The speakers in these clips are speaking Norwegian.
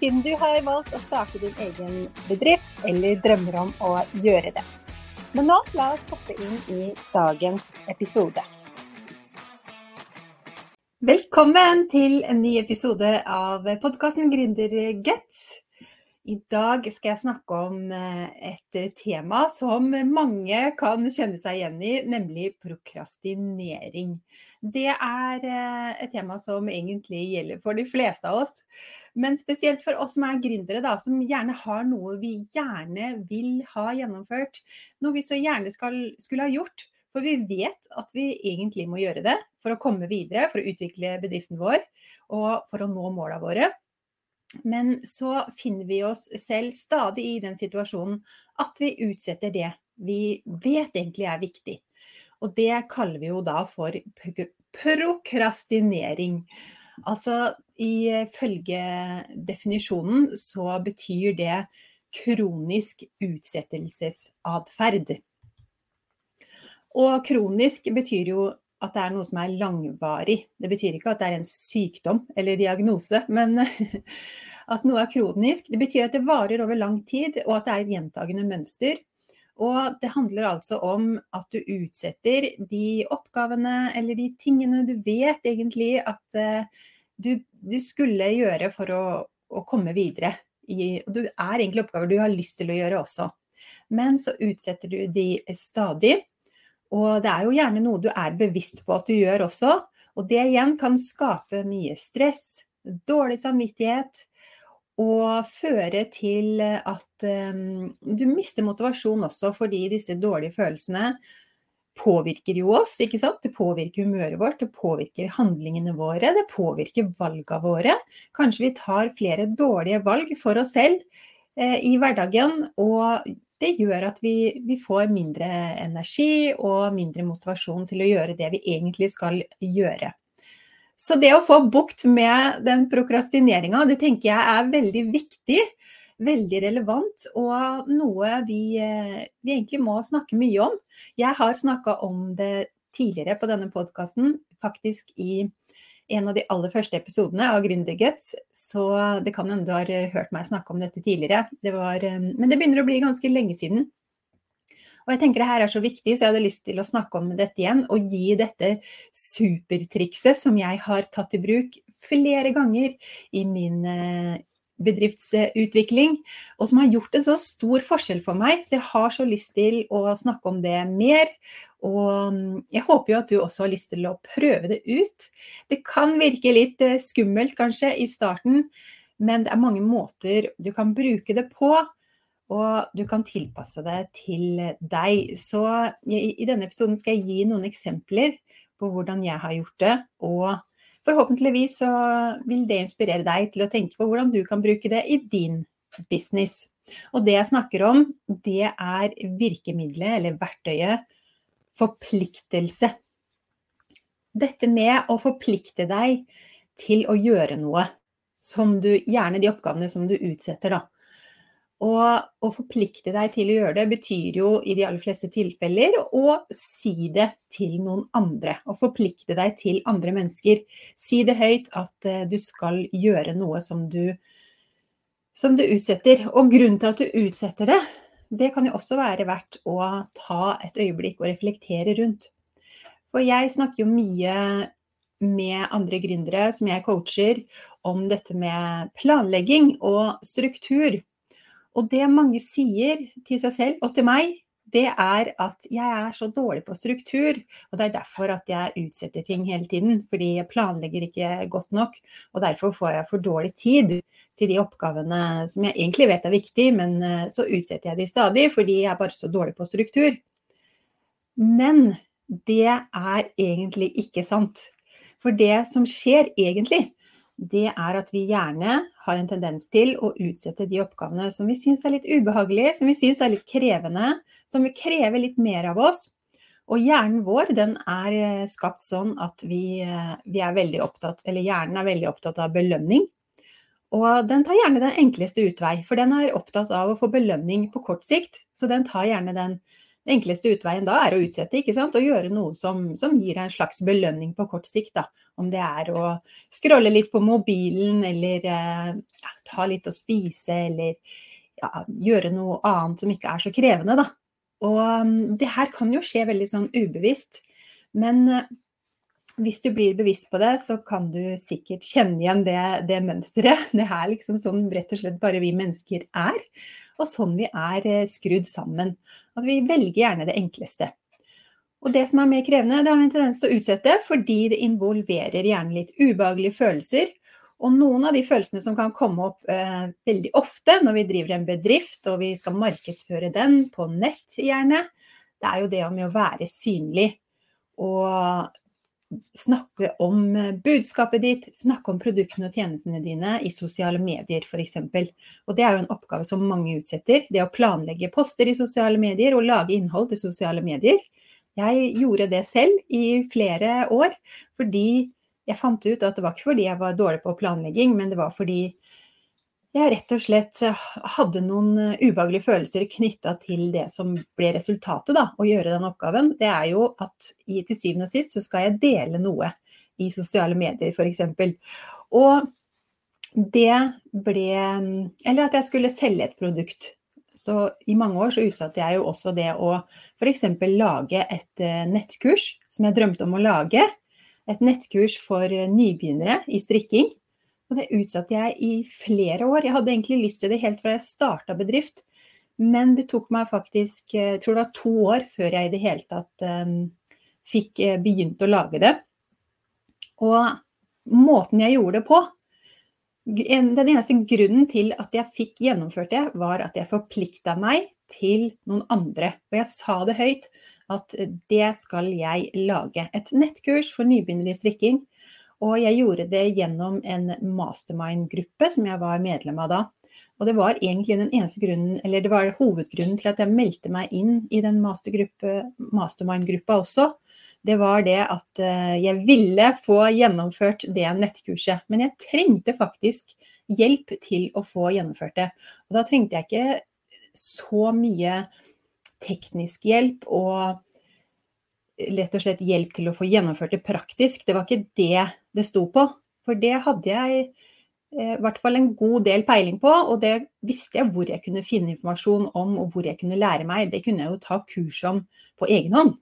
siden du har valgt å starte din egen bedrift eller drømmer om å gjøre det. Men nå, la oss hoppe inn i dagens episode. Velkommen til en ny episode av podkasten Gründerguts. I dag skal jeg snakke om eh, et tema som mange kan kjenne seg igjen i, nemlig prokrastinering. Det er eh, et tema som egentlig gjelder for de fleste av oss. Men spesielt for oss som er gründere, da, som gjerne har noe vi gjerne vil ha gjennomført. Noe vi så gjerne skal, skulle ha gjort. For vi vet at vi egentlig må gjøre det for å komme videre, for å utvikle bedriften vår og for å nå måla våre. Men så finner vi oss selv stadig i den situasjonen at vi utsetter det vi vet egentlig er viktig. Og det kaller vi jo da for prokrastinering. Altså ifølge definisjonen så betyr det kronisk utsettelsesatferd. Og kronisk betyr jo at det er noe som er langvarig. Det betyr ikke at det er en sykdom eller diagnose, men at noe er kronisk. Det betyr at det varer over lang tid, og at det er et gjentagende mønster. Og det handler altså om at du utsetter de oppgavene eller de tingene du vet egentlig at uh, du, du, skulle gjøre for å, å komme videre. I, og du er egentlig oppgaver du har lyst til å gjøre også. Men så utsetter du de stadig. Og det er jo gjerne noe du er bevisst på at du gjør også. Og det igjen kan skape mye stress, dårlig samvittighet, og føre til at um, du mister motivasjon også fordi disse dårlige følelsene påvirker jo oss, ikke sant. Det påvirker humøret vårt, det påvirker handlingene våre, det påvirker valgene våre. Kanskje vi tar flere dårlige valg for oss selv eh, i hverdagen, og det gjør at vi, vi, får mindre energi og mindre motivasjon til å gjøre det vi egentlig skal gjøre. Så det å få bukt med den prokrastineringa, det tenker jeg er veldig viktig. Veldig relevant og noe vi, eh, vi egentlig må snakke mye om. Jeg har snakka om det tidligere på denne podkasten, faktisk i en av de aller første episodene av Gründerguts, så det kan hende du har hørt meg snakke om dette tidligere. Det var, eh, men det begynner å bli ganske lenge siden. Og jeg tenker det her er så viktig, så jeg hadde lyst til å snakke om dette igjen. Og gi dette supertrikset som jeg har tatt i bruk flere ganger i min eh, bedriftsutvikling, og som har gjort en så stor forskjell for meg. Så jeg har så lyst til å snakke om det mer. Og mm, jeg håper jo at du også har lyst til å prøve det ut. Det kan virke litt eh, skummelt kanskje i starten, men det er mange måter du kan bruke det på og du kan tilpasse det til deg. Så i denne episoden skal jeg gi noen eksempler på hvordan jeg har gjort det. Og forhåpentligvis så vil det inspirere deg til å tenke på hvordan du kan bruke det i din business. Og det jeg snakker om, det er virkemidlet eller verktøyet forpliktelse. Dette med å forplikte deg til å gjøre noe som du Gjerne de oppgavene som du utsetter, da. Og å forplikte deg til å gjøre det betyr jo i de aller fleste tilfeller å si det til noen andre. Å forplikte deg til andre mennesker. Si det høyt at eh, du skal gjøre noe som du, som du utsetter. Og grunnen til at du utsetter det, det kan jo også være verdt å ta et øyeblikk og reflektere rundt. For jeg snakker jo mye med andre gründere som jeg coacher, om dette med planlegging og struktur. Og det mange sier til seg selv og til meg, det er at jeg er så dårlig på struktur. Og det er derfor at jeg utsetter ting hele tiden. Fordi jeg planlegger ikke godt nok. Og derfor får jeg for dårlig tid til de oppgavene som jeg egentlig vet er viktige, men eh, så utsetter jeg de stadig fordi jeg er bare så dårlig på struktur. Men det er egentlig ikke sant. For det som skjer egentlig, det er at vi gjerne har en tendens til å utsette de oppgavene som vi syns er litt ubehagelige, som vi syns er litt krevende, som vil kreve litt mer av oss. Og hjernen vår den er eh, skapt sånn at vi, eh, vi er veldig opptatt, eller hjernen er veldig opptatt av belønning. Og den tar gjerne den enkleste utvei, for den er opptatt av å få belønning på kort sikt. Så den tar gjerne den den enkleste utveien da er å utsette, ikke sant, og gjøre noe som, som gir deg en slags belønning på kort sikt. Da. Om det er å scrolle litt på mobilen, eller eh, ja, ta litt å spise, eller ja, gjøre noe annet som ikke er så krevende, da. Og um, det her kan jo skje veldig sånn ubevisst. Men uh, hvis du blir bevisst på det, så kan du sikkert kjenne igjen det, det mønsteret. Det er liksom sånn rett og slett bare vi mennesker er og sånn vi er eh, skrudd sammen. At vi velger gjerne det enkleste. Og det som er mer krevende, det har vi en tendens til å utsette fordi det involverer gjerne litt ubehagelige følelser. Og noen av de følelsene som kan komme opp eh, veldig ofte når vi driver en bedrift og vi skal markedsføre den på nett gjerne, det er jo det med å være synlig. Og snakke om eh, budskapet ditt, snakke om produktene og tjenestene dine i sosiale medier f.eks. Og det er jo en oppgave som mange utsetter. Det å planlegge poster i sosiale medier og lage innhold til sosiale medier. Jeg gjorde det selv i flere år fordi jeg fant ut at det var ikke fordi jeg var dårlig på planlegging, men det var fordi jeg rett og slett eh, hadde noen eh, ubehagelige følelser knytta til det som ble resultatet, da, å gjøre den oppgaven. Det er jo at i, til syvende og sist så skal jeg dele noe i sosiale medier, f.eks. Og det ble Eller at jeg skulle selge et produkt. Så i mange år så utsatte jeg jo også det å f.eks. lage et eh, nettkurs som jeg drømte om å lage. Et nettkurs for nybegynnere i strikking. Og det utsatte jeg i flere år. Jeg hadde egentlig lyst til det helt fra jeg starta bedrift. Men det tok meg faktisk jeg eh, tror det var to år før jeg i det hele tatt um, fikk eh, begynt å lage det. Og måten jeg gjorde det på Den eneste grunnen til at jeg fikk gjennomført det, var at jeg forplikta meg til noen andre. Og jeg sa det høyt at det skal jeg lage. Et nettkurs for nybegynnere i strikking og jeg gjorde det gjennom en mastermind-gruppe som jeg var medlem av da. Og det var egentlig den eneste grunnen, eller det var hovedgrunnen til at jeg meldte meg inn i den mastermind-gruppa også. Det var det at eh, jeg ville få gjennomført det nettkurset. Men jeg trengte faktisk hjelp til å få gjennomført det. Og da trengte jeg ikke så mye teknisk hjelp og rett og slett hjelp til å få gjennomført det praktisk. Det var ikke det det sto på. For det hadde jeg eh, i hvert fall en god del peiling på, og det visste jeg hvor jeg kunne finne informasjon om, og hvor jeg kunne lære meg. Det kunne jeg jo ta kurs om på egen hånd.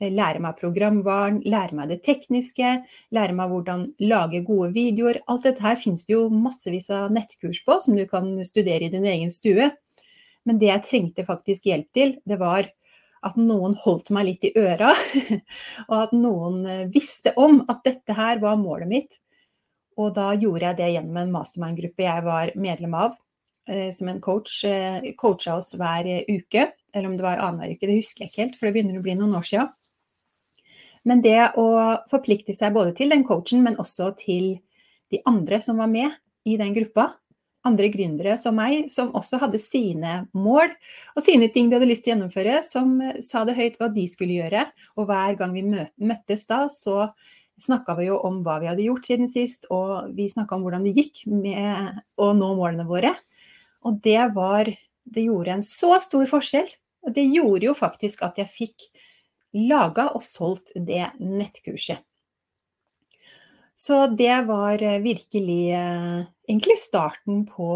Eh, lære meg programvaren, lære meg det tekniske, lære meg hvordan lage gode videoer. Alt dette her finnes det jo massevis av nettkurs på som du kan studere i din egen stue. Men det jeg trengte faktisk hjelp til, det var at noen holdt meg litt i øra, og at noen eh, visste om at dette her var målet mitt. Og da gjorde jeg det gjennom en mastermind-gruppe jeg var medlem av, eh, som en coach eh, coacha oss hver uke. Eller om det var annenhver uke, det husker jeg ikke helt, for det begynner å bli noen år siden. Men det å forplikte seg både til den coachen, men også til de andre som var med i den gruppa, andre gründere som meg, som også hadde sine mål og sine ting de hadde lyst til å gjennomføre, som eh, sa det høyt hva de skulle gjøre. Og hver gang vi møttes da, så snakka vi jo om hva vi hadde gjort siden sist, og vi snakka om hvordan det gikk med å nå målene våre. Og det var Det gjorde en så stor forskjell. Og det gjorde jo faktisk at jeg fikk laga og solgt det nettkurset. Så det var eh, virkelig eh, egentlig starten på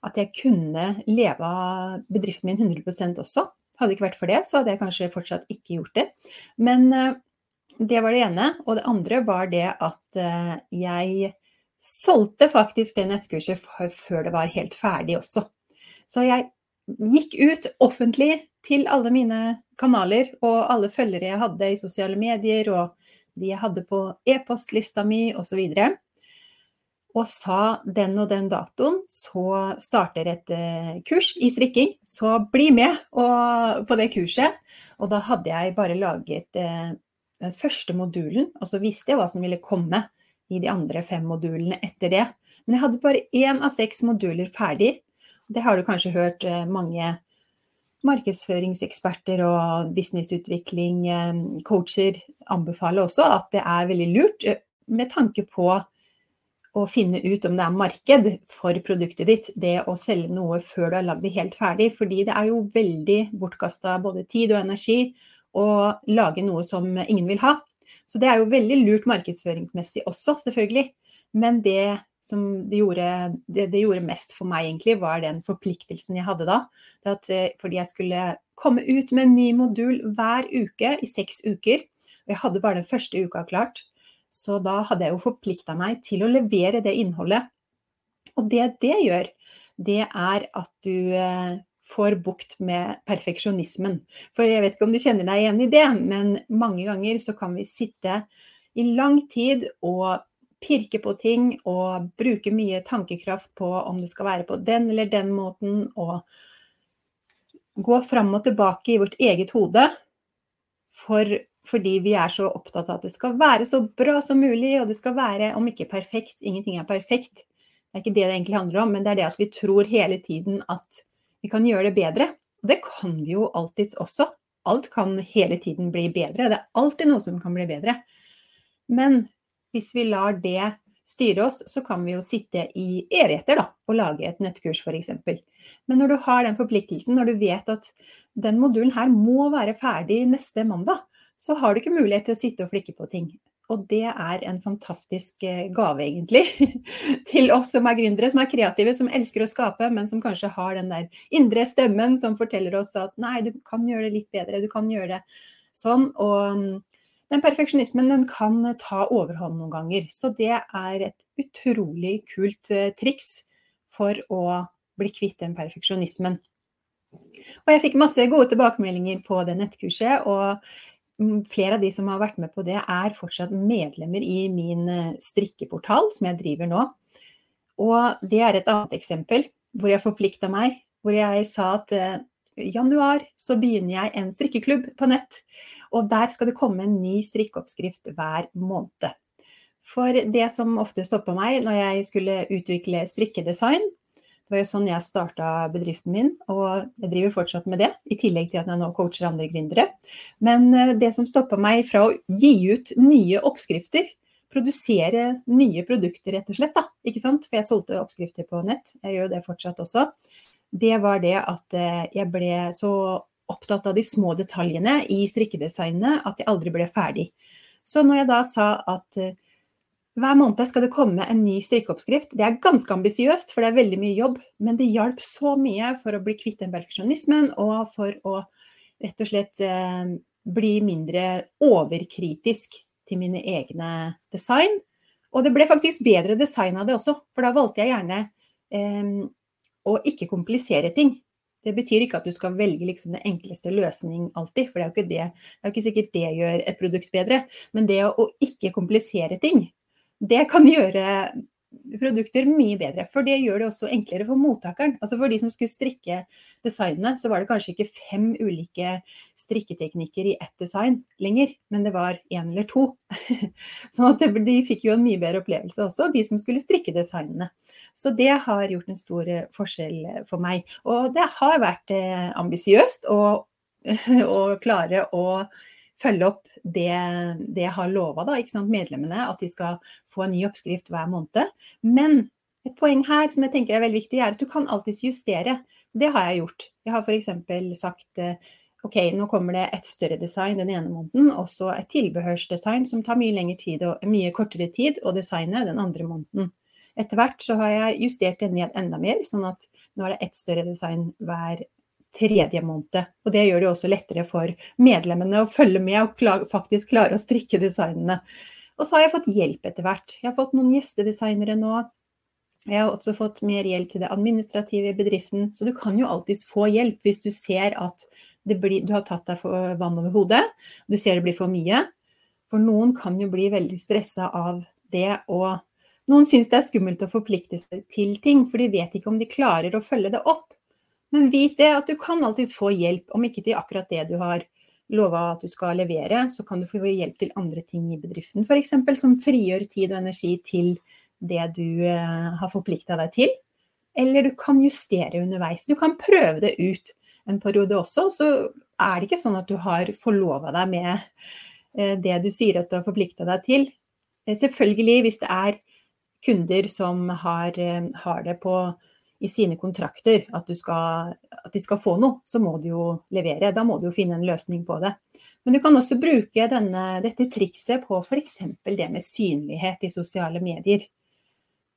at jeg kunne leve av bedriften min 100% også. Hadde det ikke vært for det, så hadde jeg kanskje fortsatt ikke gjort det. Men eh, det var det ene. Og det andre var det at jeg solgte faktisk det nettkurset før det var helt ferdig også. Så jeg gikk ut offentlig til alle mine kanaler og alle følgere jeg hadde i sosiale medier og de jeg hadde på e-postlista mi osv. Og, og sa den og den datoen så starter et eh, kurs i strikking, så bli med på det kurset. Og da hadde jeg bare laget eh, den første modulen, og så visste jeg hva som ville komme i de andre fem modulene etter det. Men jeg hadde bare én av seks moduler ferdig. Det har du kanskje hørt eh, mange markedsføringseksperter og businessutvikling, eh, coacher anbefaler også, at det er veldig lurt eh, med tanke på å finne ut om det er marked for produktet ditt, det å selge noe før du har lagd det helt ferdig. Fordi det er jo veldig bortkasta både tid og energi å lage noe som ingen vil ha. Så det er jo veldig lurt markedsføringsmessig også, selvfølgelig. Men det som det gjorde, det, det gjorde, mest for meg, egentlig, var den forpliktelsen jeg hadde da. At, eh, fordi jeg skulle komme ut med en ny modul hver uke i seks uker. Og jeg hadde bare den første uka klart. Så da hadde jeg jo forplikta meg til å levere det innholdet. Og det det gjør, det er at du eh, får bukt med perfeksjonismen. For jeg vet ikke om du kjenner deg igjen i det, men mange ganger så kan vi sitte i lang tid og pirke på ting og bruke mye tankekraft på om det skal være på den eller den måten, og gå fram og tilbake i vårt eget hode for, fordi vi er så opptatt av at det skal være så bra som mulig, og det skal være, om ikke perfekt, ingenting er perfekt. Det er ikke det det egentlig handler om, men det er det at vi tror hele tiden at vi kan gjøre det bedre. Og det kan vi jo alltids også. Alt kan hele tiden bli bedre. Det er alltid noe som kan bli bedre. Men hvis vi lar det styre oss, så kan vi jo sitte i evigheter da, og lage et nettkurs f.eks. Men når du har den forpliktelsen, når du vet at den modulen her må være ferdig neste mandag, så har du ikke mulighet til å sitte og flikke på ting. Og det er en fantastisk eh, gave, egentlig, til oss som er gründere, som er kreative, som elsker å skape, men som kanskje har den der indre stemmen som forteller oss at nei, du kan gjøre det litt bedre, du kan gjøre det sånn. Og mm, den perfeksjonismen den kan ta overhånd noen ganger. Så det er et utrolig kult eh, triks for å bli kvitt den perfeksjonismen. Og jeg fikk masse gode tilbakemeldinger på det nettkurset, og mm, flere av de som har vært med på det, er fortsatt medlemmer i min eh, strikkeportal, som jeg driver nå. Og det er et annet eksempel hvor jeg forplikta meg, hvor jeg sa at eh, januar så begynner jeg en strikkeklubb på nett. Og der skal det komme en ny strikkeoppskrift hver måned. For det som ofte stoppa meg når jeg skulle utvikle strikkedesign, det var jo sånn jeg starta bedriften min, og jeg driver fortsatt med det, i tillegg til at jeg nå coacher andre gründere. Men eh, det som stoppa meg fra å gi ut nye oppskrifter, produsere nye produkter, rett og slett, da, ikke sant? For jeg solgte oppskrifter på nett, jeg gjør det fortsatt også det var det at eh, jeg ble så opptatt av de små detaljene i strikkedesignet at jeg aldri ble ferdig. Så når jeg da sa at eh, hver måned skal det komme en ny strikkeoppskrift, det er ganske ambisiøst, for det er veldig mye jobb, men det hjalp så mye for å bli kvitt den perfeksjonismen, og for å rett og slett eh, bli mindre overkritisk til mine egne design. Og det ble faktisk bedre design av det også, for da valgte jeg gjerne eh, og ikke komplisere ting. Det betyr ikke at du skal velge liksom den enkleste løsning alltid, for det er jo ikke det. Det er ikke sikkert det gjør et produkt bedre. Men det å ikke komplisere ting, det kan gjøre produkter mye bedre. For det gjør det også enklere for mottakeren. Altså For de som skulle strikke designene, så var det kanskje ikke fem ulike strikketeknikker i ett design lenger, men det var én eller to. Sånn de fikk jo en mye bedre opplevelse også, de som skulle strikke designene. Så det har gjort en stor eh, forskjell for meg. Og det har vært eh, ambisiøst å klare å følge opp det, det jeg har lova medlemmene, at de skal få en ny oppskrift hver måned. Men et poeng her som jeg tenker er veldig viktig, er at du kan alltids justere. Det har jeg gjort. Jeg har f.eks. sagt eh, ok, nå kommer det et større design den ene måneden, og så et tilbehørsdesign som tar mye tid og mye kortere tid å designe den andre måneden. Etter hvert så har jeg justert det ned enda mer, sånn at nå er det ett større design hver tredje måned. Og det gjør det også lettere for medlemmene å følge med og faktisk klare å strikke designene. Og så har jeg fått hjelp etter hvert. Jeg har fått noen gjestedesignere nå. Jeg har også fått mer hjelp til det administrative i bedriften. Så du kan jo alltids få hjelp hvis du ser at blir, du har tatt deg vann over hodet. Du ser det blir for mye. For noen kan jo bli veldig stressa av det, og noen syns det er skummelt å forplikte seg til ting, for de vet ikke om de klarer å følge det opp. Men vit det at du kan alltids få hjelp, om ikke til akkurat det du har lova at du skal levere, så kan du få hjelp til andre ting i bedriften. F.eks. som frigjør tid og energi til det du eh, har forplikta deg til. Eller du kan justere underveis. Du kan prøve det ut en periode også. Så er det ikke sånn at du har forlova deg med eh, det du sier at du har forplikta deg til. Eh, selvfølgelig, hvis det er kunder som har, har det på i sine kontrakter at, skal, at, de skal få noe, så må de jo levere. Da må de jo finne en løsning på det. Men du kan også bruke denne, dette trikset på f.eks. det med synlighet i sosiale medier.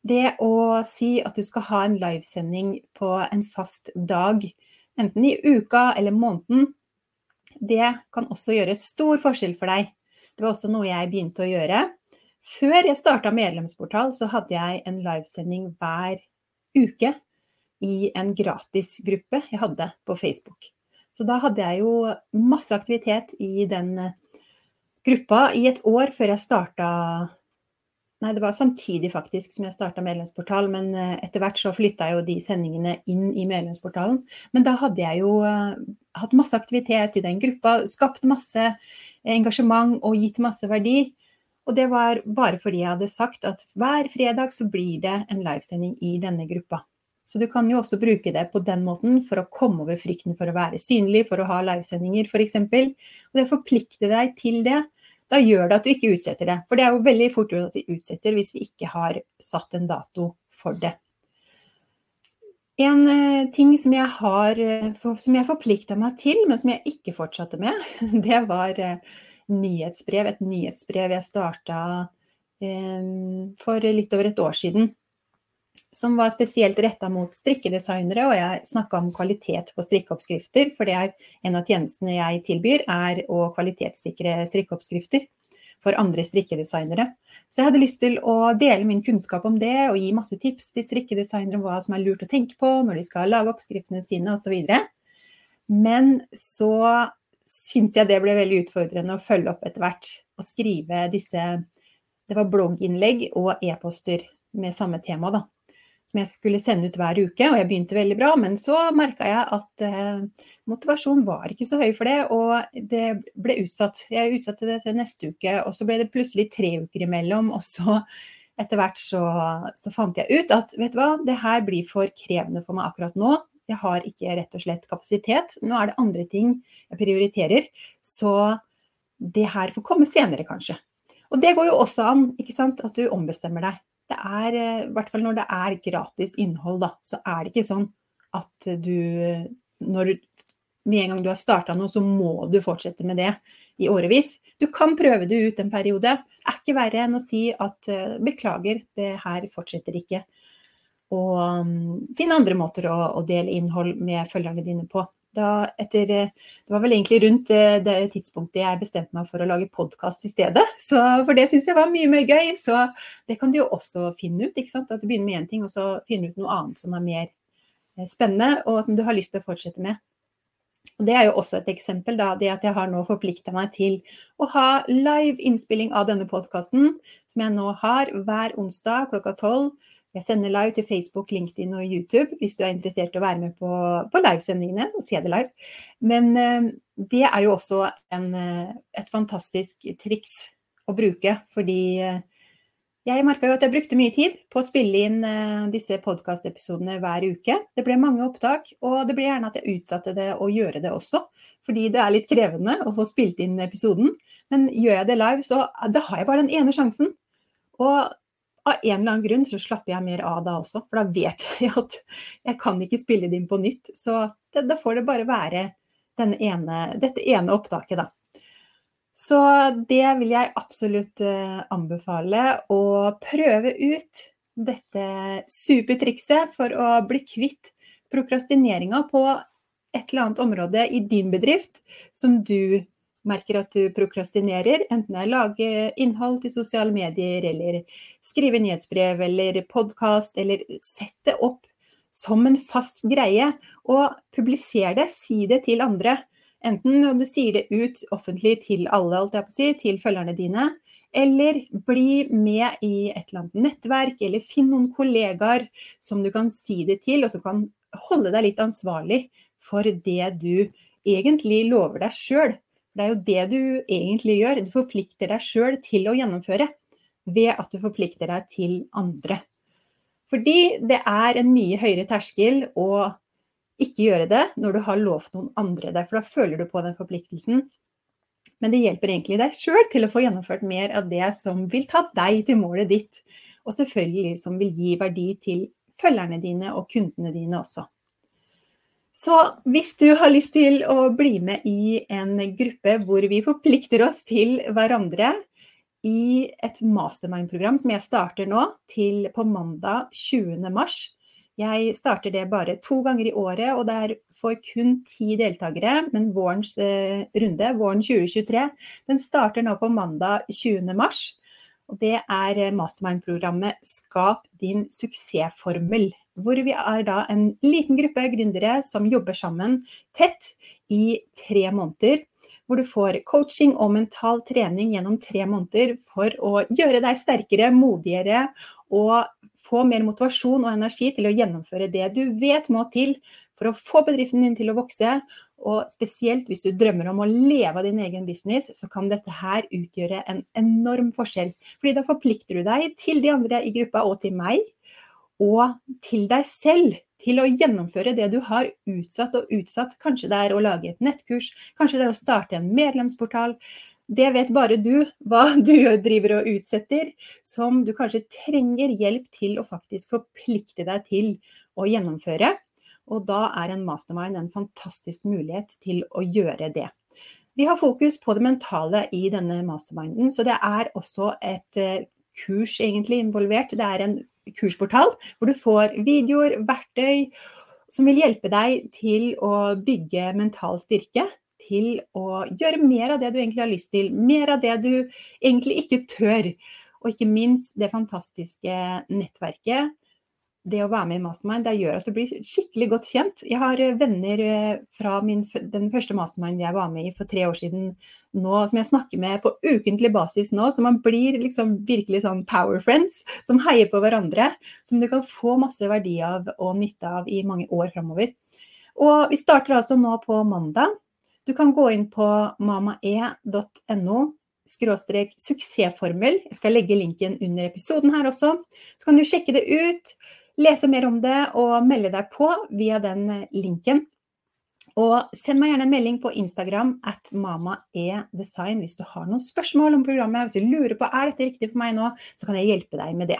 Det å si at du skal ha en livesending på en fast dag, enten i uka eller måneden, det kan også gjøre stor forskjell for deg. Det var også noe jeg begynte å gjøre. Før jeg starta medlemsportal, så hadde jeg en livesending hver uke i en gratisgruppe jeg hadde på Facebook. Så da hadde jeg jo masse aktivitet i den eh, gruppa i et år før jeg starta Nei, det var samtidig faktisk som jeg starta medlemsportal, men eh, etter hvert så flytta jo de sendingene inn i medlemsportalen. Men da hadde jeg jo eh, hatt masse aktivitet i den gruppa, skapt masse engasjement og gitt masse verdi. Og det var bare fordi jeg hadde sagt at hver fredag så blir det en livesending i denne gruppa. Så du kan jo også bruke det på den måten for å komme over frykten for å være synlig, for å ha livesendinger f.eks. Og det forplikter deg til det. Da gjør det at du ikke utsetter det. For det er jo veldig fort gjort at vi utsetter hvis vi ikke har satt en dato for det. En eh, ting som jeg har eh, som jeg forplikta meg til, men som jeg ikke fortsatte med, det var eh, nyhetsbrev. Et nyhetsbrev jeg starta for litt over et år siden som var spesielt retta mot strikkedesignere, og jeg snakka om kvalitet på strikkeoppskrifter, for det er en av tjenestene jeg tilbyr, er å kvalitetssikre strikkeoppskrifter for andre strikkedesignere. Så jeg hadde lyst til å dele min kunnskap om det, og gi masse tips til strikkedesignere om hva som er lurt å tenke på når de skal lage oppskriftene sine, osv. Men så syns jeg det ble veldig utfordrende å følge opp etter hvert, og skrive disse Det var blogginnlegg og e-poster med samme tema, da som jeg skulle sende ut hver uke, og jeg begynte veldig bra. Men så merka jeg at eh, motivasjonen var ikke så høy for det, og det ble utsatt. Jeg utsatte det til neste uke, og så ble det plutselig tre uker imellom. Og så etter hvert så, så fant jeg ut at vet du hva, det her blir for krevende for meg akkurat nå. Jeg har ikke rett og slett kapasitet. Nå er det andre ting jeg prioriterer. Så det her får komme senere, kanskje. Og det går jo også an, ikke sant, at du ombestemmer deg det er, eh, i hvert fall når det er gratis innhold, da, så er det ikke sånn at du når med en gang du har starta noe, så må du fortsette med det i årevis. Du kan prøve det ut en periode. Det er ikke verre enn å si at eh, beklager, det her fortsetter ikke. Og finn finne andre måter å, å dele innhold med følgerne dine på da etter Det var vel egentlig rundt det tidspunktet jeg bestemte meg for å lage podkast i stedet. Så, for det syns jeg var mye mer gøy. Så det kan du jo også finne ut. ikke sant? At du begynner med én ting, og så finner du ut noe annet som er mer eh, spennende, og som du har lyst til å fortsette med. Og Det er jo også et eksempel, da, det at jeg har nå forplikta meg til å ha live innspilling av denne podkasten, som jeg nå har hver onsdag klokka tolv jeg sender live til Facebook, LinkedIn og YouTube hvis du er interessert i å være med på, på livesendingene og se det live. Men uh, det er jo også en, uh, et fantastisk triks å bruke, fordi uh, jeg merka jo at jeg brukte mye tid på å spille inn disse podkastepisodene hver uke. Det ble mange opptak, og det ble gjerne at jeg utsatte det å gjøre det også. Fordi det er litt krevende å få spilt inn episoden. Men gjør jeg det live, så da har jeg bare den ene sjansen. Og av en eller annen grunn så slapper jeg mer av da også, for da vet jeg at jeg kan ikke spille det inn på nytt. Så det, da får det bare være ene, dette ene opptaket, da. Så det vil jeg absolutt uh, anbefale å prøve ut dette supertrikset for å bli kvitt prokrastineringa på et eller annet område i din bedrift som du merker at du prokrastinerer, enten det er lage innhold til sosiale medier, eller skrive nyhetsbrev eller podkast, eller sett det opp som en fast greie, og publiser det, si det til andre. Enten om du sier det ut offentlig til alle, si, til følgerne dine, eller bli med i et eller annet nettverk, eller finn noen kollegaer som du kan si det til, og som kan holde deg litt ansvarlig for det du egentlig lover deg sjøl Det er jo det du egentlig gjør. Du forplikter deg sjøl til å gjennomføre ved at du forplikter deg til andre. Fordi det er en mye høyere terskel å ikke gjøre det når du har lovt noen andre det, for da føler du på den forpliktelsen. Men det hjelper egentlig deg sjøl til å få gjennomført mer av det som vil ta deg til målet ditt, og selvfølgelig som vil gi verdi til følgerne dine og kundene dine også. Så hvis du har lyst til å bli med i en gruppe hvor vi forplikter oss til hverandre i et mastermind-program som jeg starter nå til på mandag 20. mars. Jeg starter det bare to ganger i året, og det er for kun ti deltakere. Men vårens eh, runde, våren 2023, den starter nå på mandag 20. mars. Og det er eh, mastermind-programmet Skap din suksessformel. Hvor vi er da en liten gruppe gründere som jobber sammen tett i tre måneder. Hvor du får coaching og mental trening gjennom tre måneder for å gjøre deg sterkere, modigere og få mer motivasjon og energi til å gjennomføre det du vet må til for å få bedriften din til å vokse, og spesielt hvis du drømmer om å leve av din egen business, så kan dette her utgjøre en enorm forskjell. Fordi da forplikter du deg til de andre i gruppa og til meg, og til deg selv. Til å gjennomføre det du har utsatt og utsatt. Kanskje det er å lage et nettkurs, kanskje det er å starte en medlemsportal. Det vet bare du hva du driver og utsetter, som du kanskje trenger hjelp til å faktisk forplikte deg til å gjennomføre. Og da er en mastermind en fantastisk mulighet til å gjøre det. Vi har fokus på det mentale i denne masterminden, så det er også et eh, kurs egentlig involvert. Det er en kursportal hvor du får videoer, verktøy som vil hjelpe deg til å bygge mental styrke. Til å gjøre mer av det du egentlig har lyst til, mer av det du egentlig ikke tør. Og ikke minst det fantastiske nettverket det å være med i Mastermind det gjør at du blir skikkelig godt kjent. Jeg har eh, venner eh, fra min, den første Mastermind jeg var med i for tre år siden nå, som jeg snakker med på ukentlig basis nå. Så man blir liksom virkelig sånn power friends som heier på hverandre. Som du kan få masse verdi av og nytte av i mange år framover. Og vi starter altså nå på mandag. Du kan gå inn på mamae.no skråstrek suksessformel. Jeg skal legge linken under episoden her også. Så kan du sjekke det ut lese mer om det og melde deg på via den eh, linken. Og send meg gjerne en melding på Instagram at mamaedesign hvis du har noen spørsmål om programmet. Hvis du lurer på er dette riktig for meg nå, så kan jeg hjelpe deg med det.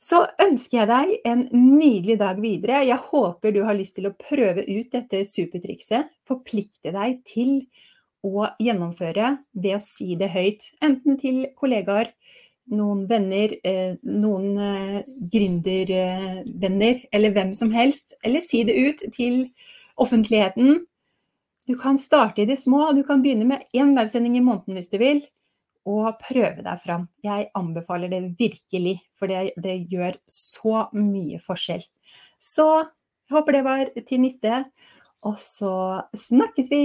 Så ønsker jeg deg en nydelig dag videre. Jeg håper du har lyst til å prøve ut dette supertrikset. Forplikte deg til å gjennomføre ved å si det høyt, enten til kollegaer, noen venner, eh, noen eh, gründervenner, eller hvem som helst. Eller si det ut til offentligheten. Du kan starte i det små. Du kan begynne med én livesending i måneden hvis du vil, og prøve deg fram. Jeg anbefaler det virkelig, for det, det gjør så mye forskjell. Så jeg håper det var til nytte, og så snakkes vi!